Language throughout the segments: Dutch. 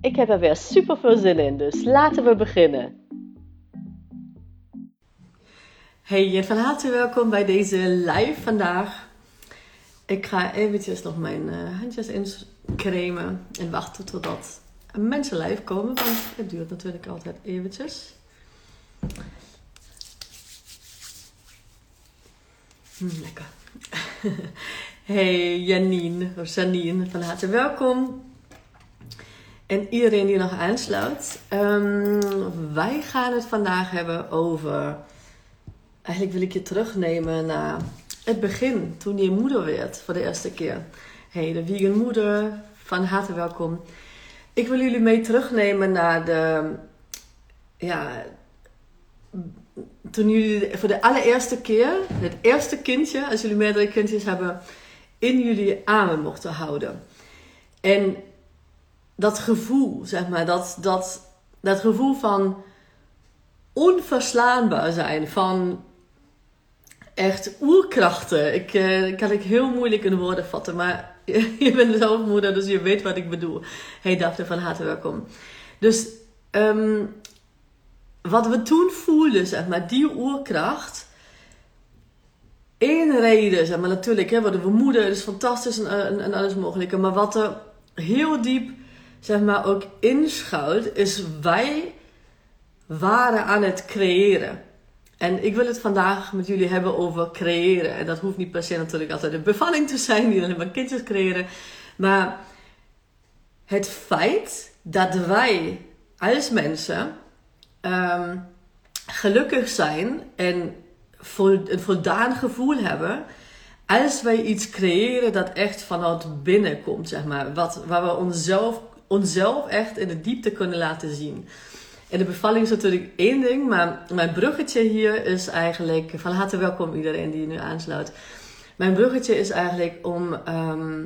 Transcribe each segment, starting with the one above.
Ik heb er weer super veel zin in, dus laten we beginnen. Hey, van harte welkom bij deze live vandaag. Ik ga eventjes nog mijn uh, handjes incremen en wachten totdat mensen live komen, want het duurt natuurlijk altijd eventjes. Hm, lekker. Hey Janine, of Janine, van harte welkom. En iedereen die nog aansluit. Um, wij gaan het vandaag hebben over. Eigenlijk wil ik je terugnemen naar het begin, toen je moeder werd voor de eerste keer. Hey, de vegan moeder, van harte welkom. Ik wil jullie mee terugnemen naar de. Ja, toen jullie voor de allereerste keer, het eerste kindje, als jullie meerdere kindjes hebben, in jullie armen mochten houden. En dat gevoel, zeg maar, dat, dat, dat gevoel van onverslaanbaar zijn, van echt oerkrachten. Ik uh, kan ik heel moeilijk in woorden vatten, maar je bent zelf moeder, dus je weet wat ik bedoel. Hey Daphne, van harte welkom. Dus um, wat we toen voelden, zeg maar, die oerkracht. Eén reden, zeg maar, natuurlijk, hè, worden we moeder, is fantastisch en, en, alles mogelijke. Maar wat er heel diep, zeg maar, ook inschuilt, is wij waren aan het creëren. En ik wil het vandaag met jullie hebben over creëren. En dat hoeft niet per se natuurlijk altijd een bevalling te zijn, die alleen maar kindjes creëren. Maar het feit dat wij als mensen Ehm, gelukkig zijn en een voldaan gevoel hebben als wij iets creëren dat echt vanuit binnen komt, zeg maar. Wat, waar we onszelf, onszelf echt in de diepte kunnen laten zien. En de bevalling is natuurlijk één ding, maar mijn bruggetje hier is eigenlijk, van harte welkom iedereen die nu aansluit. Mijn bruggetje is eigenlijk om, ehm,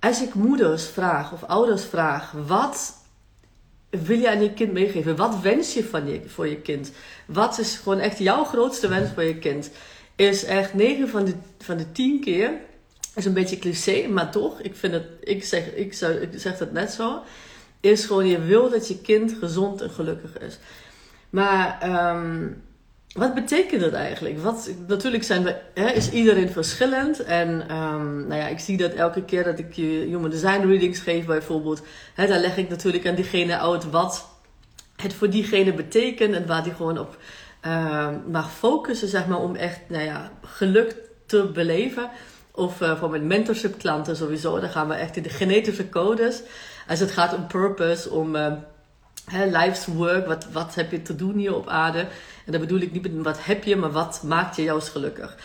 als ik moeders vraag of ouders vraag, wat wil je aan je kind meegeven? Wat wens je, van je voor je kind? Wat is gewoon echt jouw grootste wens voor je kind? Is echt 9 van de, van de 10 keer, is een beetje cliché, maar toch, ik, vind het, ik, zeg, ik, zou, ik zeg het net zo, is gewoon je wil dat je kind gezond en gelukkig is. Maar um, wat betekent dat eigenlijk? Wat, natuurlijk zijn we, hè, is iedereen verschillend. En um, nou ja, ik zie dat elke keer dat ik je human design readings geef bijvoorbeeld. Hè, daar leg ik natuurlijk aan diegene uit wat het voor diegene betekent. En waar die gewoon op uh, mag focussen, zeg maar, om echt nou ja, geluk te beleven. Of uh, voor mijn mentorship klanten sowieso. Dan gaan we echt in de genetische codes. Als het gaat om purpose, om... Uh, life's work, wat, wat heb je te doen hier op aarde? En dat bedoel ik niet met wat heb je, maar wat maakt je juist gelukkig.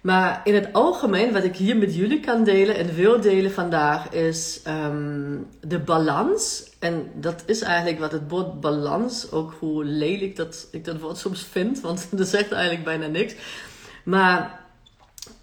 Maar in het algemeen, wat ik hier met jullie kan delen en wil delen vandaag, is um, de balans. En dat is eigenlijk wat het woord balans, ook hoe lelijk dat ik dat woord soms vind, want dat zegt eigenlijk bijna niks. Maar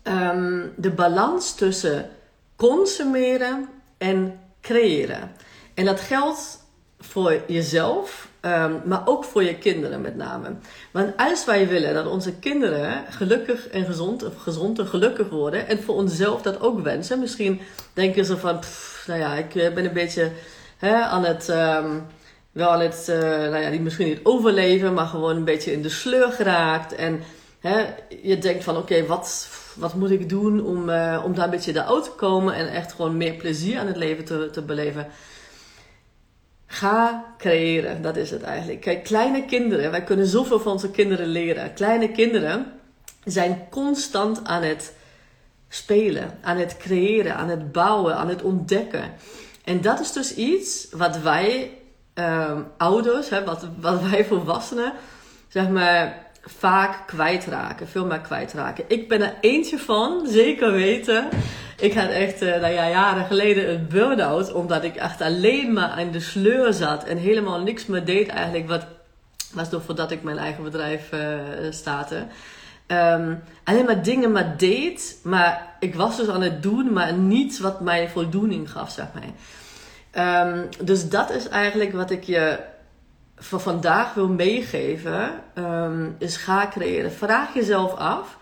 um, de balans tussen consumeren en creëren. En dat geldt voor jezelf, um, maar ook voor je kinderen met name. Want als wij willen dat onze kinderen gelukkig en gezond, of gezond en gelukkig worden, en voor onszelf dat ook wensen, misschien denken ze van, nou ja, ik eh, ben een beetje hè, aan het, um, wel aan het, uh, nou ja, die misschien niet overleven, maar gewoon een beetje in de sleur geraakt. En hè, je denkt van, oké, wat, wat moet ik doen om, uh, om daar een beetje eruit te komen en echt gewoon meer plezier aan het leven te, te beleven. Ga creëren, dat is het eigenlijk. Kijk, kleine kinderen, wij kunnen zoveel van onze kinderen leren. Kleine kinderen zijn constant aan het spelen, aan het creëren, aan het bouwen, aan het ontdekken. En dat is dus iets wat wij um, ouders, hè, wat, wat wij volwassenen, zeg maar, vaak kwijtraken. Veel meer kwijtraken. Ik ben er eentje van, zeker weten. Ik had echt, uh, nou ja, jaren geleden een burn-out. Omdat ik echt alleen maar aan de sleur zat. En helemaal niks meer deed eigenlijk. Wat was nog voordat ik mijn eigen bedrijf uh, startte. Um, alleen maar dingen maar deed. Maar ik was dus aan het doen, maar niets wat mij voldoening gaf, zeg maar. Um, dus dat is eigenlijk wat ik je voor vandaag wil meegeven. Um, is ga creëren. Vraag jezelf af.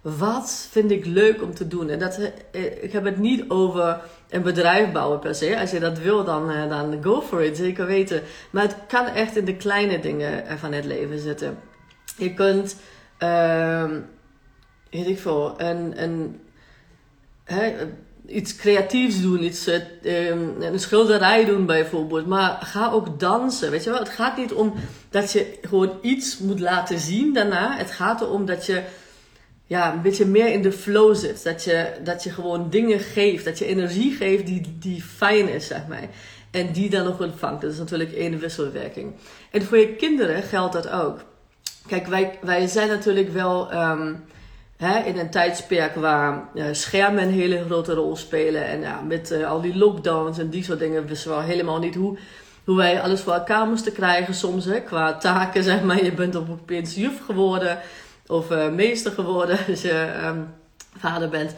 Wat vind ik leuk om te doen? En dat, eh, ik heb het niet over een bedrijf bouwen per se. Als je dat wil, dan, uh, dan go for it. Zeker weten. Maar het kan echt in de kleine dingen van het leven zitten. Je kunt uh, weet ik veel, een, een, hè, iets creatiefs doen, iets, uh, een schilderij doen bijvoorbeeld. Maar ga ook dansen, weet je wel. Het gaat niet om dat je gewoon iets moet laten zien daarna. Het gaat erom dat je ja, een beetje meer in de flow zit. Dat je, dat je gewoon dingen geeft, dat je energie geeft die, die fijn is, zeg maar. En die dan nog ontvangt. Dat is natuurlijk één wisselwerking. En voor je kinderen geldt dat ook. Kijk, wij, wij zijn natuurlijk wel um, in een tijdsperk waar uh, schermen een hele grote rol spelen. En ja, met uh, al die lockdowns en die soort dingen wisten we helemaal niet hoe, hoe wij alles voor elkaar moesten krijgen soms. Hè, qua taken, zeg maar. Je bent op opeens juf geworden of uh, meester geworden als je um, vader bent.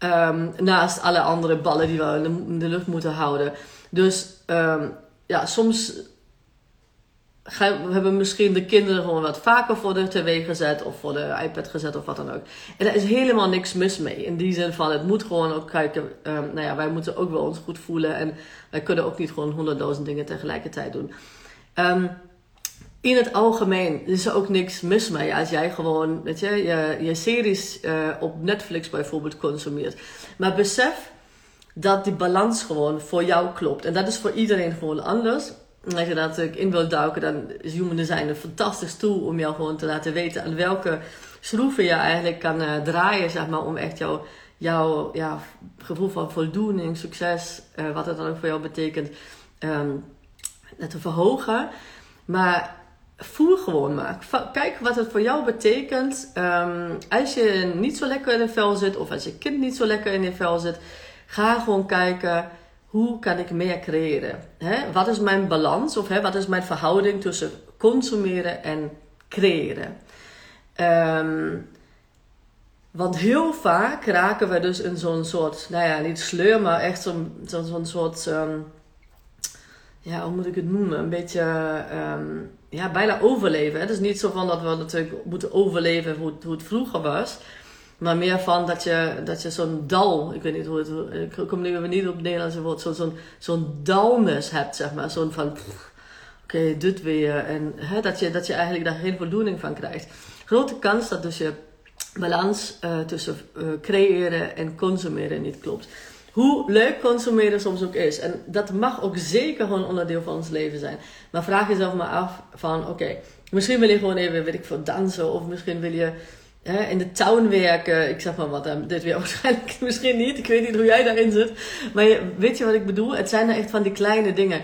Um, naast alle andere ballen die we in de, in de lucht moeten houden. Dus ja, soms we hebben misschien de kinderen gewoon wat vaker voor de tv gezet of voor de iPad gezet of wat dan ook. En daar is helemaal niks mis mee. In die zin van het moet gewoon ook kijken. Um, nou ja, wij moeten ook wel ons goed voelen en wij kunnen ook niet gewoon honderdduizend dingen tegelijkertijd doen. Um, in het algemeen is er ook niks mis mee als jij gewoon, weet je, je, je series uh, op Netflix bijvoorbeeld consumeert. Maar besef dat die balans gewoon voor jou klopt. En dat is voor iedereen gewoon anders als je daar natuurlijk in wilt duiken, dan is Human Design een fantastisch tool om jou gewoon te laten weten aan welke schroeven je eigenlijk kan uh, draaien, zeg maar, om echt jouw jouw ja, gevoel van voldoening, succes, uh, wat het dan ook voor jou betekent, um, te verhogen. Maar voel gewoon maar. Kijk wat het voor jou betekent. Um, als je niet zo lekker in je vel zit, of als je kind niet zo lekker in je vel zit, ga gewoon kijken hoe kan ik meer creëren? Wat is mijn balans of wat is mijn verhouding tussen consumeren en creëren? Um, want heel vaak raken we dus in zo'n soort, nou ja, niet sleur, maar echt zo'n zo'n soort, um, ja, hoe moet ik het noemen? Een beetje, um, ja, bijna overleven. Het is niet zo van dat we natuurlijk moeten overleven hoe, hoe het vroeger was. Maar meer van dat je, dat je zo'n dal, ik weet niet hoe het, ik kom nu niet op het Nederlandse woord, zo'n zo'n zo'n dalness hebt, zeg maar. Zo'n van, oké, dit weer. En hè, dat, je, dat je eigenlijk daar geen voldoening van krijgt. Grote kans dat dus je balans uh, tussen uh, creëren en consumeren niet klopt. Hoe leuk consumeren soms ook is. En dat mag ook zeker gewoon onderdeel van ons leven zijn. Maar vraag jezelf maar af van, oké, misschien wil je gewoon even, weet ik veel, dansen. Of misschien wil je hè, in de tuin werken. Ik zeg maar wat, dit weer waarschijnlijk misschien niet. Ik weet niet hoe jij daarin zit. Maar weet je wat ik bedoel? Het zijn er echt van die kleine dingen.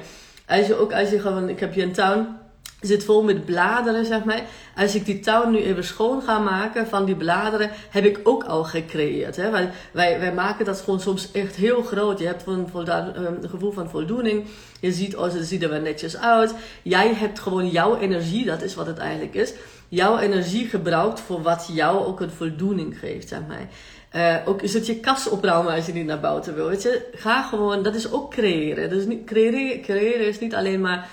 Als je ook, als je gewoon, ik heb hier een tuin zit vol met bladeren, zeg maar. Als ik die tuin nu even schoon ga maken van die bladeren, heb ik ook al gecreëerd. Hè? Wij, wij, wij maken dat gewoon soms echt heel groot. Je hebt een, een gevoel van voldoening. Je ziet, oh, ze zien er wel netjes uit. Jij hebt gewoon jouw energie, dat is wat het eigenlijk is jouw energie gebruikt voor wat jou ook een voldoening geeft, zeg maar. Uh, ook is het je kast opruimen als je niet naar buiten wil. Weet je, ga gewoon, dat is ook creëren. Dus niet, creëren, creëren is niet alleen maar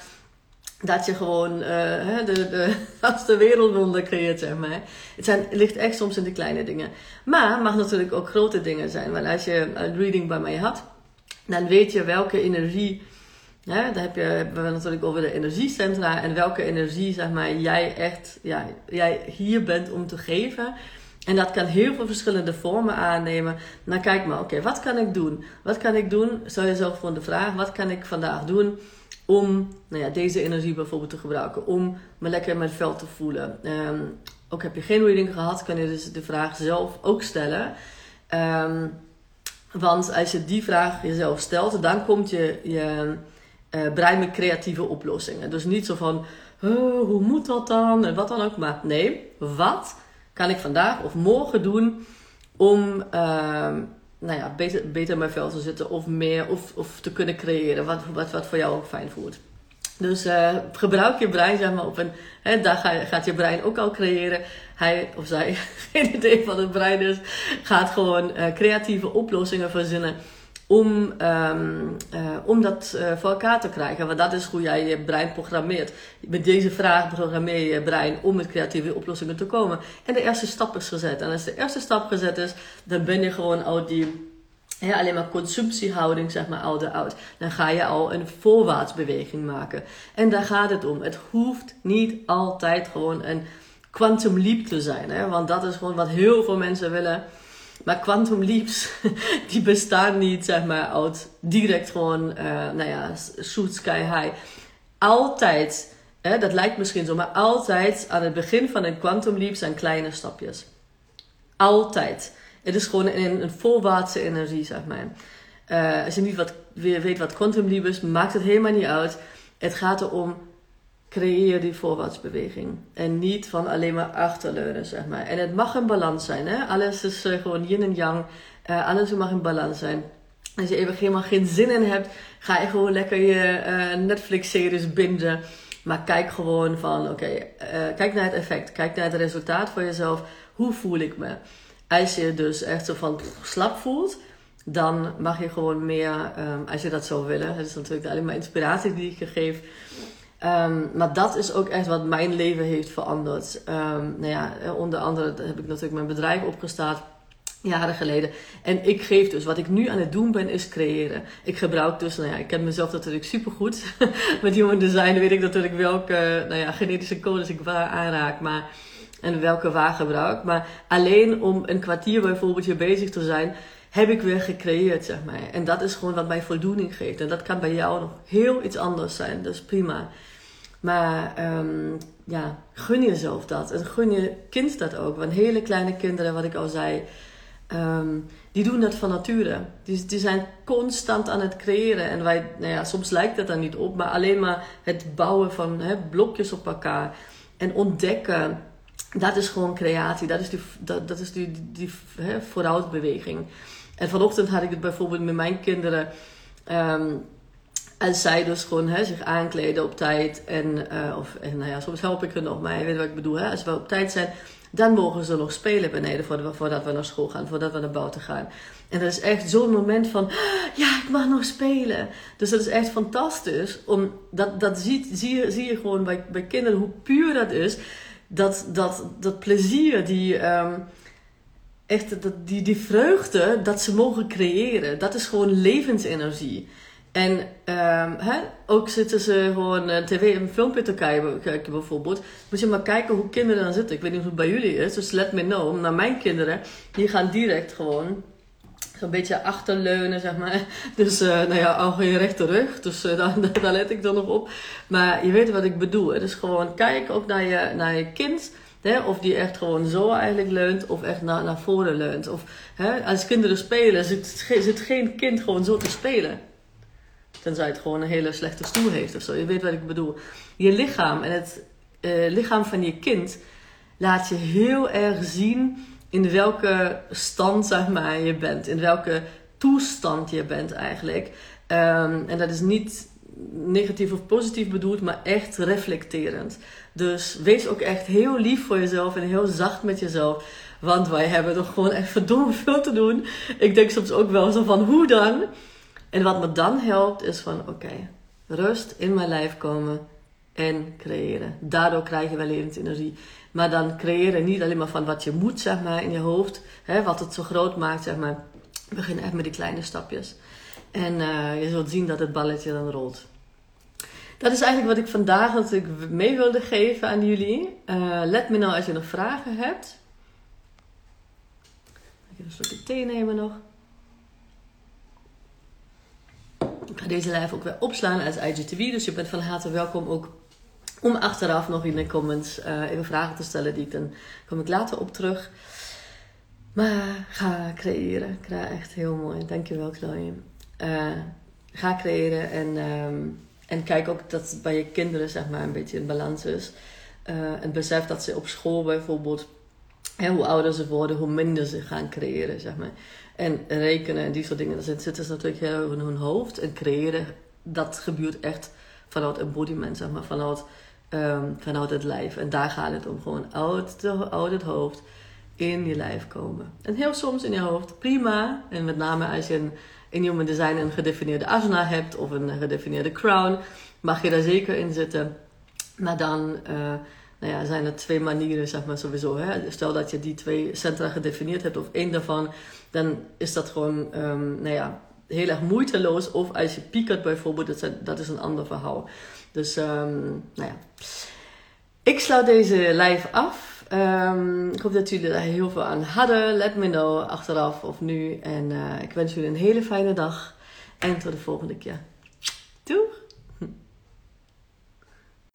dat je gewoon uh, de, de, de wereldwonder creëert, zeg maar. Het, zijn, het ligt echt soms in de kleine dingen. Maar mag natuurlijk ook grote dingen zijn. Want als je een reading bij mij had, dan weet je welke energie ja, daar heb je, hebben we natuurlijk over de energiecentra en welke energie zeg maar, jij echt ja, jij hier bent om te geven. En dat kan heel veel verschillende vormen aannemen. Nou, kijk maar, oké, wat kan ik doen? Wat kan ik doen? Stel jezelf gewoon de vraag: wat kan ik vandaag doen om nou ja, deze energie bijvoorbeeld te gebruiken? Om me lekker in mijn vel te voelen. Um, ook heb je geen reading gehad, kan je dus de vraag zelf ook stellen. Um, want als je die vraag jezelf stelt, dan komt je, je uh, brein met creatieve oplossingen. Dus niet zo van, hoe moet dat dan en wat dan ook. Maar nee, wat kan ik vandaag of morgen doen om uh, nou ja, beter, in mijn vel te zitten of meer of, of te kunnen creëren wat, wat, wat voor jou ook fijn voelt. Dus uh, gebruik je brein zeg maar op een, hè, daar ga, gaat je brein ook al creëren. Hij of zij, geen idee wat het brein is, gaat gewoon uh, creatieve oplossingen verzinnen om, um, uh, om dat uh, voor elkaar te krijgen. Want dat is hoe jij je brein programmeert. Met deze vraag programmeer je je brein om met creatieve oplossingen te komen. En de eerste stap is gezet. En als de eerste stap gezet is, dan ben je gewoon al die ja, alleen maar consumptiehouding, zeg maar, ouder oud. Dan ga je al een voorwaartsbeweging maken. En daar gaat het om. Het hoeft niet altijd gewoon een quantum leap te zijn. Hè? Want dat is gewoon wat heel veel mensen willen. Maar quantum leaps, die bestaan niet, zeg maar, uit direct gewoon, uh, nou ja, shoot sky high. Altijd, hè, dat lijkt misschien zo, maar altijd aan het begin van een quantum leap zijn kleine stapjes. Altijd. Het is gewoon een, een volwaartse energie, zeg maar. Uh, als je niet wat, weet wat quantum leap is, maakt het helemaal niet uit. Het gaat erom creëer die voorwaartsbeweging. En niet van alleen maar achterleunen, zeg maar. En het mag een balans zijn, hè. Alles is uh, gewoon yin en yang. Uh, alles mag in balans zijn. Als je even helemaal geen zin in hebt, ga je gewoon lekker je uh, Netflix-series bingen. Maar kijk gewoon van, oké, kijk naar het effect. Kijk naar het resultaat voor jezelf. Hoe voel ik me? Als je dus echt zo van slap voelt, dan mag je gewoon meer, um, als je dat zou willen. Het is natuurlijk alleen maar inspiratie die ik je geef. Um, maar dat is ook echt wat mijn leven heeft veranderd. Um, nou ja, onder andere heb ik natuurlijk mijn bedrijf opgestart jaren geleden. En ik geef dus, wat ik nu aan het doen ben, is creëren. Ik gebruik dus, nou ja, ik ken mezelf natuurlijk supergoed. Met human design weet ik natuurlijk welke nou ja, genetische codes ik waar aanraak. Maar, en welke waar gebruik. Maar alleen om een kwartier bijvoorbeeld hier bezig te zijn, heb ik weer gecreëerd, zeg maar. En dat is gewoon wat mij voldoening geeft. En dat kan bij jou nog heel iets anders zijn. Dus prima. Maar um, ja, gun jezelf dat. En gun je kind dat ook. Want hele kleine kinderen, wat ik al zei, um, die doen dat van nature. Die, zijn constant aan het creëren. En wij, nou ja, soms lijkt het dan niet op, maar alleen maar het bouwen van blokjes op elkaar en ontdekken. Dat is gewoon creatie. Dat is die, dat, dat is die, die, vooruitbeweging. En vanochtend had ik het bijvoorbeeld met mijn kinderen. Um, als zij dus gewoon hè, zich aankleden op tijd. En, uh, of, en nou ja, soms help ik er nog, maar je weet wat ik bedoel. Hè? Als we op tijd zijn, dan mogen ze nog spelen beneden voordat we, voordat we naar school gaan, voordat we naar buiten gaan. En dat is echt zo'n moment van, ja, ik mag nog spelen. Dus dat is echt fantastisch. Om, dat dat ziet, zie, je, zie je gewoon bij, bij kinderen hoe puur dat is. Dat, dat, dat plezier, die, um, echt, dat, die, die vreugde dat ze mogen creëren. Dat is gewoon levensenergie. En um, hè, ook zitten ze gewoon een tv, een filmpje te kijken bijvoorbeeld. Moet je maar kijken hoe kinderen dan zitten. Ik weet niet hoe het bij jullie is, dus let me know. Maar mijn kinderen, die gaan direct gewoon zo'n beetje achterleunen, zeg maar. Dus, uh, nou ja, al je rechte rug. Dus uh, daar, daar let ik dan nog op. Maar je weet wat ik bedoel. Dus gewoon kijk ook naar je, naar je kind. Hè, of die echt gewoon zo eigenlijk leunt, of echt naar, naar voren leunt. Of hè, als kinderen spelen, zit, zit geen kind gewoon zo te spelen. Tenzij het gewoon een hele slechte stoel heeft of zo. Je weet wat ik bedoel. Je lichaam en het uh, lichaam van je kind laat je heel erg zien in welke stand zeg maar, je bent. In welke toestand je bent eigenlijk. Um, en dat is niet negatief of positief bedoeld, maar echt reflecterend. Dus wees ook echt heel lief voor jezelf en heel zacht met jezelf. Want wij hebben toch gewoon echt verdomme veel te doen. Ik denk soms ook wel zo van, hoe dan? En wat me dan helpt is van oké, rust in mijn lijf komen en creëren. Daardoor krijg je wel levensenergie. Maar dan creëren niet alleen maar van wat je moet, zeg maar, in je hoofd. Hè, wat het zo groot maakt, zeg maar. Begin echt met die kleine stapjes. En uh, je zult zien dat het balletje dan rolt. Dat is eigenlijk wat ik vandaag natuurlijk mee wilde geven aan jullie. Uh, let me nou als je nog vragen hebt. Even een slokje thee nemen nog. Ik ga deze live ook weer opslaan als IGTV. Dus je bent van harte welkom ook om achteraf nog in de comments uh, even vragen te stellen. Die ik dan kom ik later op terug. Maar ga creëren. Echt heel mooi. Dankjewel Chloe. Uh, ga creëren en, um, en kijk ook dat bij je kinderen zeg maar een beetje in balans is. Uh, en besef dat ze op school bijvoorbeeld Hoe ouder ze worden, hoe minder ze gaan creëren, zeg maar. En rekenen en die soort dingen, dat zitten ze natuurlijk heel in hun hoofd. En creëren, dat gebeurt echt vanuit embodiment, zeg maar, vanuit, um, vanuit het lijf. En daar gaat het om, gewoon uit, het hoofd in je lijf komen. En heel soms in je hoofd, prima. En met name als je een, in human design een gedefinieerde asana hebt of een gedefinieerde crown, mag je daar zeker in zitten. Maar dan uh, nou ja, zijn er twee manieren, zeg maar sowieso. Hè? Stel dat je die twee centra gedefinieerd hebt of één daarvan, dan is dat gewoon um, nou ja, heel erg moeiteloos. Of als je piekert bijvoorbeeld, dat is, een ander verhaal. Dus um, nou ja. Ik sluit deze live af. Um, ik hoop dat jullie er heel veel aan hadden. Let me know achteraf of nu. En uh, ik wens jullie een hele fijne dag. En tot de volgende keer.